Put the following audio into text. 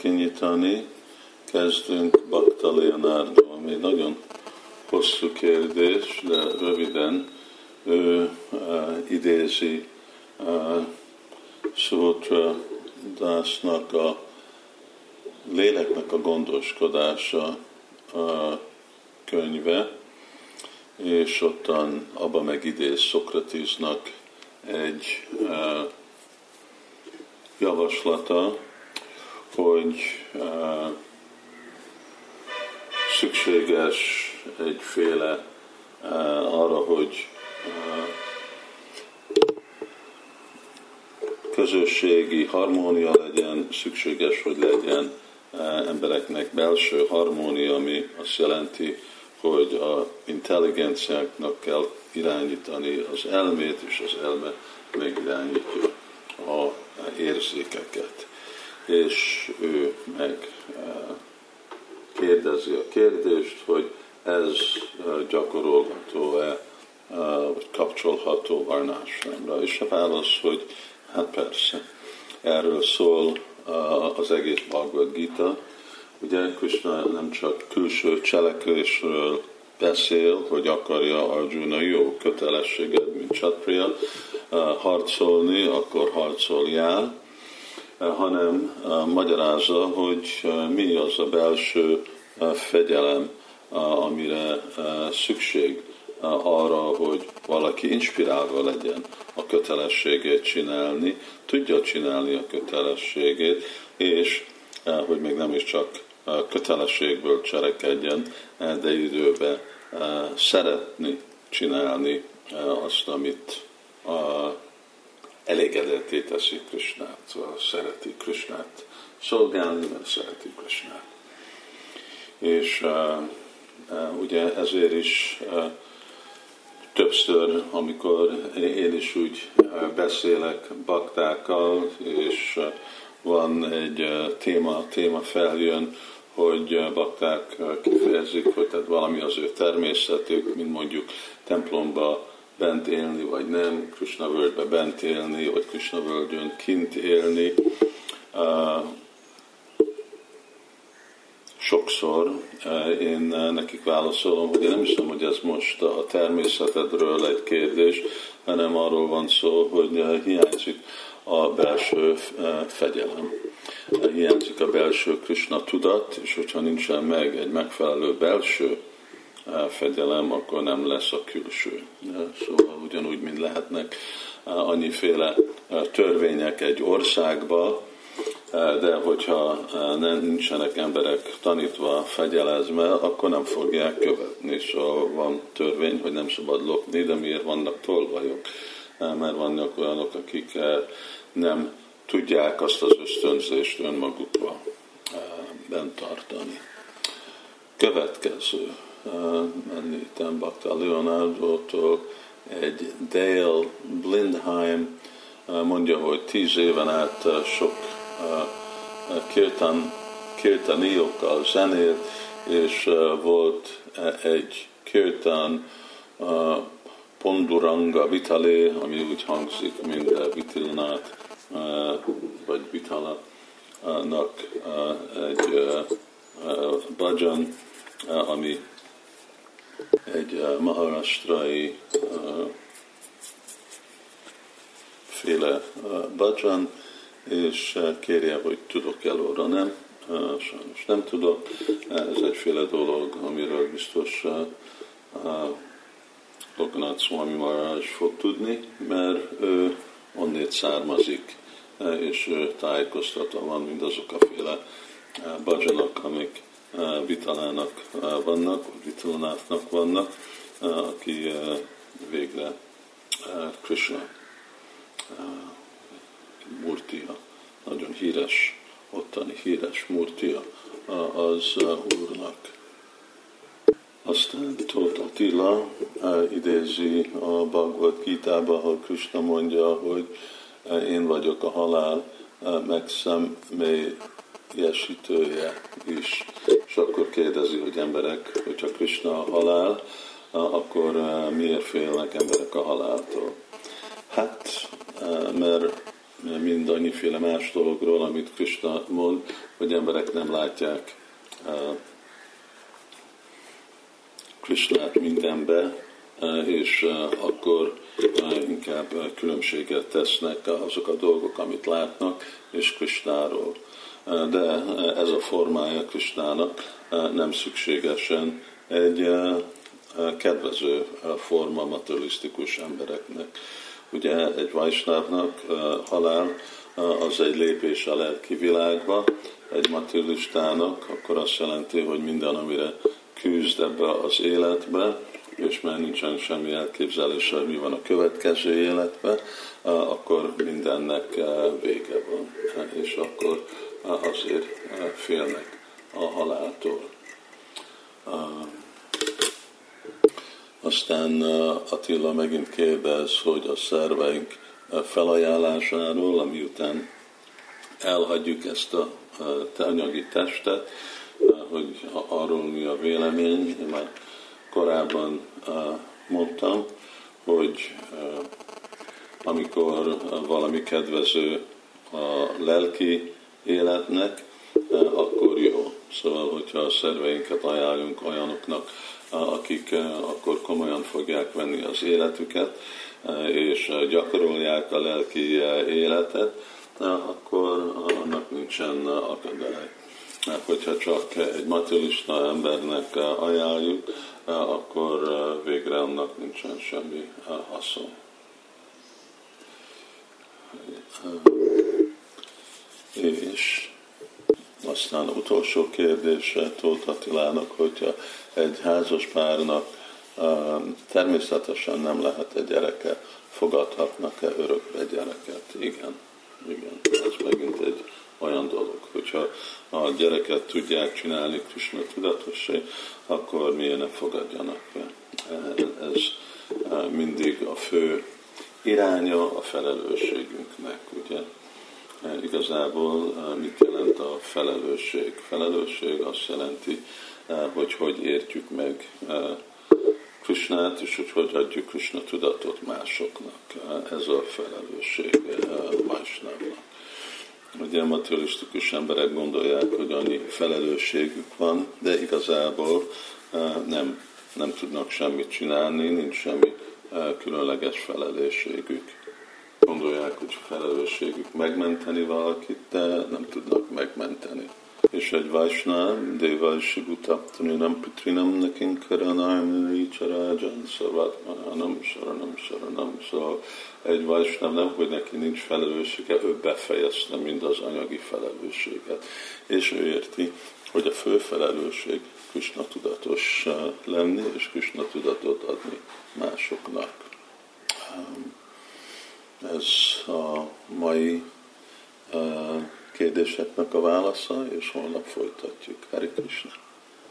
kinyitani, kezdünk Bakta Leonardo, ami nagyon hosszú kérdés, de röviden ő uh, idézi uh, Sutra Dásznak a léleknek a gondoskodása a könyve, és ottan abba megidéz Szokratisnak egy uh, javaslata, hogy uh, szükséges egyféle uh, arra, hogy uh, közösségi harmónia legyen, szükséges, hogy legyen embereknek belső harmónia, ami azt jelenti, hogy a intelligenciáknak kell irányítani az elmét, és az elme megirányítja a érzékeket. És ő meg kérdezi a kérdést, hogy ez gyakorolható-e, vagy kapcsolható varnásra. És a válasz, hogy hát persze, erről szól az egész Bhagavad Gita. Ugye Krishna nem csak külső cselekvésről beszél, hogy akarja Arjuna jó kötelességet, mint Csatriya, harcolni, akkor harcoljál, hanem magyarázza, hogy mi az a belső fegyelem, amire szükség arra, hogy valaki inspirálva legyen a kötelességét csinálni, tudja csinálni a kötelességét, és hogy még nem is csak kötelességből cselekedjen, de időben szeretni csinálni azt, amit elégedetté teszi Krisnát, szóval szereti Krisnát szolgálni, mert szereti Krisnát. És uh, uh, ugye ezért is uh, többször, amikor én is úgy beszélek baktákkal, és van egy téma, téma feljön, hogy bakták kifejezik, hogy tehát valami az ő természetük, mint mondjuk templomba bent élni, vagy nem, Krishna völgybe bent élni, vagy Krishna völgyön kint élni. Sokszor én nekik válaszolom, hogy én nem hiszem, hogy ez most a természetedről egy kérdés, hanem arról van szó, hogy hiányzik a belső fegyelem. Hiányzik a belső Krishna tudat, és hogyha nincsen meg egy megfelelő belső fegyelem, akkor nem lesz a külső. Szóval ugyanúgy, mint lehetnek annyiféle törvények egy országba, de hogyha nincsenek emberek tanítva, fegyelezve, akkor nem fogják követni. Szóval van törvény, hogy nem szabad lopni, de miért vannak tolvajok? Mert vannak olyanok, akik nem tudják azt az ösztönzést önmagukba bent tartani. Következő említem Bakta Leonardo-tól, egy Dale Blindheim mondja, hogy tíz éven át sok kirtan, kirtaniókkal zenélt, és volt egy kirtan Ponduranga Vitale, ami úgy hangzik, mint Vitilnát, vagy Vitala-nak egy bhajan, ami egy uh, maharastrai uh, féle uh, bhajan, és kérje, hogy tudok előre, nem? Sajnos nem tudok. Ez egyféle dolog, amiről biztos Lokanath Swami Maharaj fog tudni, mert ő onnét származik, és ő tájékoztatva van mindazok a féle bhajanok, amik Vitalának vannak, vagy Vitalánáthnak vannak, aki végre Krishna murtia, nagyon híres, ottani híres murtia az Úrnak. Aztán Tóth Attila idézi a Bhagavad Gita-ba, ahol Krishna mondja, hogy én vagyok a halál megszemély ilyesítője is. És akkor kérdezi, hogy emberek, hogyha Krishna halál, akkor eh, miért félnek emberek a haláltól? Hát, eh, mert mind annyiféle más dologról, amit Krishna mond, hogy emberek nem látják Krishnát mindenbe, és akkor inkább különbséget tesznek azok a dolgok, amit látnak, és Krishnáról. De ez a formája Krishnának nem szükségesen egy kedvező forma materialisztikus embereknek. Ugye egy Vajsnávnak halál az egy lépés a lelki világba, egy materialistának, akkor azt jelenti, hogy minden, amire küzd ebbe az életbe, és már nincsen semmi elképzelése, hogy mi van a következő életben, akkor mindennek vége van. És akkor azért félnek a haláltól. Aztán Attila megint kérdez, hogy a szerveink felajánlásáról, ami után elhagyjuk ezt a anyagi testet, hogy arról mi a vélemény. Én már korábban mondtam, hogy amikor valami kedvező a lelki életnek, akkor jó. Szóval, hogyha a szerveinket ajánlunk olyanoknak, akik akkor komolyan fogják venni az életüket, és gyakorolják a lelki életet, akkor annak nincsen akadály. Hogyha csak egy materialista embernek ajánljuk, akkor végre annak nincsen semmi haszon. És aztán utolsó kérdése Tóth Attilának, hogyha egy házas párnak természetesen nem lehet egy gyereke, fogadhatnak-e örökbe gyereket? Igen, igen, ez megint egy olyan dolog, hogyha a gyereket tudják csinálni Krishna tudatossé, akkor miért ne fogadjanak be. Ez mindig a fő iránya a felelősségünknek, ugye? Igazából mit jelent a felelősség? Felelősség azt jelenti, hogy hogy értjük meg Krishnát, és hogy hogy adjuk Krishna tudatot másoknak. Ez a felelősség másnak. Ugye a materialisztikus emberek gondolják, hogy annyi felelősségük van, de igazából nem, nem tudnak semmit csinálni, nincs semmi különleges felelősségük. Gondolják, hogy felelősségük megmenteni valakit, de nem tudnak megmenteni és egy Vaisnám, Deva Shibutaptaninam Pitrinam Nekin Karanayamani Charajan Savatmananam Saranam Saranam. Szóval egy Vaisnám nem, hogy neki nincs felelőssége, ő befejezte mind az anyagi felelősséget. És ő érti, hogy a fő felelősség Krishna tudatos lenni, és Krishna tudatot adni másoknak. Ez a mai kérdéseknek a válasza, és holnap folytatjuk. Hari.